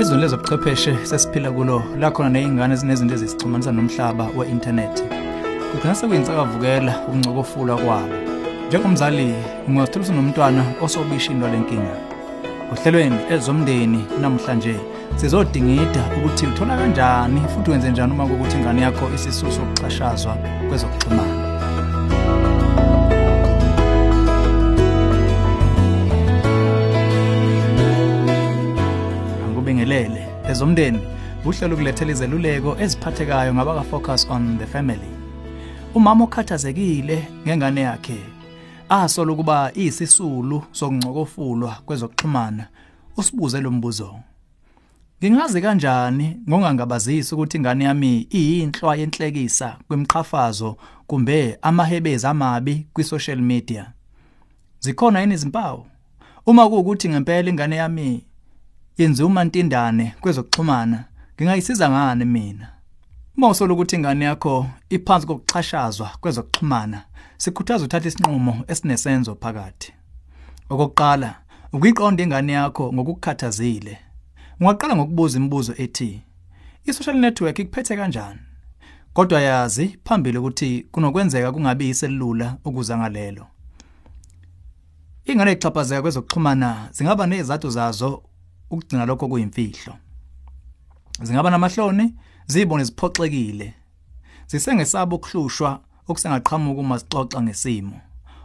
Izweni lezobuchwepheshe sesiphila kulo la khona nezingane ezinezinto ezisixhumanisa nomhlaba we-internet. Kugcina sekuyintsakavukela ukuncokofula kwabo. Njengomzali, ungazithola usunomntwana osobishini lenkinga. Ohlelweni ezomndeni namhlanje sizodingida ukuthi uthola kanjani futhi wenze njani uma kukuthi ingane yakho isisusa sokuxhashazwa kwezokuxhumana. Ezomndeni uhlelo kulethela izeluleko eziphathekayo ngabaka focus on the family. Umama okhathazekile ngengane yakhe asola ukuba iyisisulu sokuncokofulwa kwezokuxhumana usibuze lo mbuzo. Ngingazi kanjani ngongangabazisa ukuthi ingane yami iyinhlwa yenhlekisa kwimqhafazo kumbe amahebezi amabi kwi-social media. Zikhona yini izimpawu? Uma kuwukuthi ngempela ingane yami yenziwa umantindane kwezokuxhumana, ngingayisiza ngani mina? Uma usola ukuthi ingane yakho iphansi kokuxhashazwa kwezokuxhumana, sikhuthaza uthatha isinqumo esinesenzo phakathi. Okokuqala, ukuyiqonda ingane yakho ngokukhathazile. Ungaqala ngokubuza imibuzo ethi, i-social network ikuphethe kanjani? Kodwa yazi phambili ukuthi kunokwenzeka kungabi iselula ukuza ngalelo. Ingane exhaphazeka kwezokuxhumana zingaba nezathu zazo ukugcina lokho kuyimfihlo. Zingaba namahloni, zibone ziphoxekile. Zisengesabo ukuhlushwa okusengaqhamuka uma sixoxa ngesimo.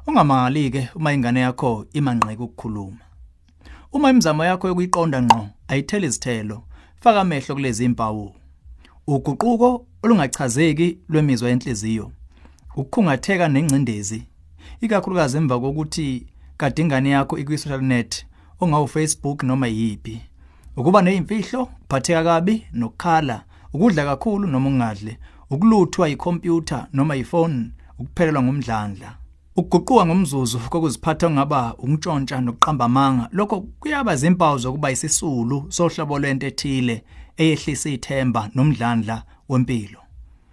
Ungamangali ke uma ingane yakho imanqeka ukukhuluma. Uma imizamo yakho yokuyiqonda ngqo ayitheli izithelo, faka amehlo kulezi impawu. Uguquko olungachazeki lwemizwa yenhliziyo. Ukukhungatheka nengcindezi. Ikakhulukazi emva kokuthi kade ingane yakho ikwi-social net ongawu Facebook noma yipi. Ukuba nezimfihlo, kuphatheka kabi nokukhala, ukudla kakhulu noma ungadli, ukuluthwa ikhompyutha noma ifoni, ukuphelelwa ngumdlandla. Ukuguquka ngomzuzu kokuziphatha ongaba ukuntshontsha nokuqamba amanga, lokho kuyaba izimpawu zokuba isisulu sohlobo lento ethile eyehlisa ithemba nomdlandla wempilo.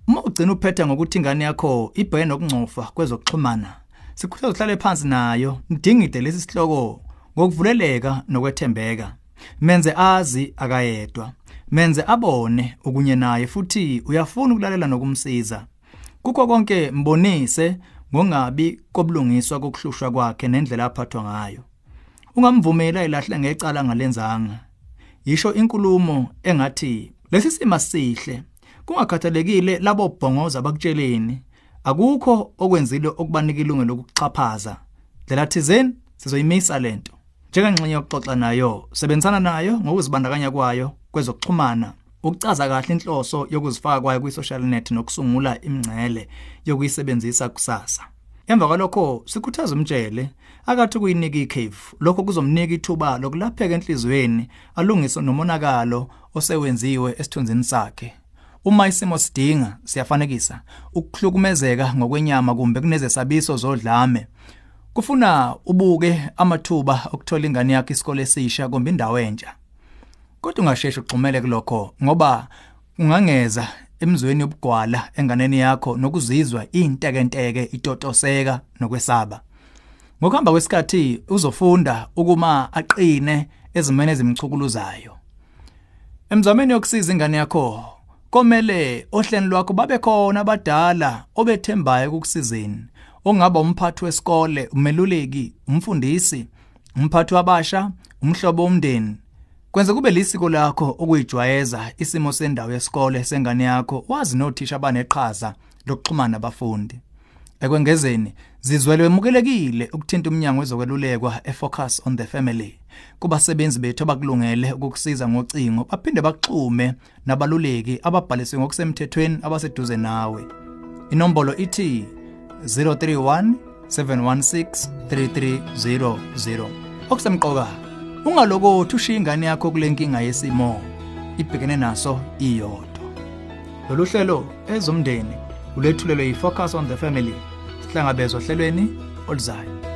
Uma ugcina uphetha ngokuthi ingane yakho ibheke nokungcofa kwezokuxhumana, sikhuthaza uhlale phansi nayo, ndingide lesi sihloko ngokuvuleleka nokwethembeka. Menze azi akayedwa. Menze abone ukunye naye futhi uyafuna ukulalela nokumsiza. Kukho konke mbonise ngongabi kobulungiswa kokuhlushwa kwakhe nendlela aphathwa ngayo. Ungamvumela ilahle ngecala ngalenzanga. Yisho inkulumo engathi lesi sima sihle kungakhathalekile labo bhongoza bakutsheleni akukho okwenzile okubanika ilungelo lokuxhaphaza. Dlela thizeni sizoyimisa lento. Njengengxenye yokuxoxa nayo, sebenzisana nayo ngokuzibandakanya kwayo kwezokuxhumana. Ukuchaza kahle inhloso yokuzifaka kwayo kwi-social net nokusungula imingcele yokuyisebenzisa kusasa. Emva kwalokho sikhuthaza umtshele akathi kuyinika ikhefu. Lokho kuzomnika ithuba lokulapheka enhlizweni alungise nomonakalo osewenziwe esithunzini sakhe. Uma isimo sidinga siyafanekisa ukuhlukumezeka ngokwenyama kumbe kunezesabiso zodlame kufuna ubuke amathuba okuthola ingane yakhe isikole esisha kumbe indawo entsha. Kodwa ungasheshe ugxumele kulokho ngoba ungangeza emzweni yobugwala enganeni yakho nokuzizwa intekenteke itotoseka nokwesaba. Ngokuhamba kwesikhathi uzofunda ukuma aqine ezimene ezimchukuluzayo. Emzameni yokusiza ingane yakho komele ohleni lwakho babe khona abadala obethembayo ukukusizeni ongaba umphathi wesikole umeluleki umfundisi umphathi wabasha umhlobo womndeni. Kwenze kube lisiko lakho ukuyijwayeza isimo sendawo yesikole sengane yakho wazi nothisha abaneqhaza lokuxhumana nabafundi ekwengezeni zizwele emukelekile ukuthinta umnyango wezokwelulekwa efocus on the family. Kubasebenzi bethu abakulungele ukukusiza ngocingo baphinde baxhume nabaluleki ababhalisiwe ngokusemthethweni abaseduze nawe. Inombolo ithi 031 716 3300 okusemqoka ungalokothi ushiya ingane yakho kule nkinga yesimo ibhekene naso iyodwa. Lolu hlelo ezomndeni ulethulelwe yi-focus on the family sihlangabezwa ohlelweni oluzayo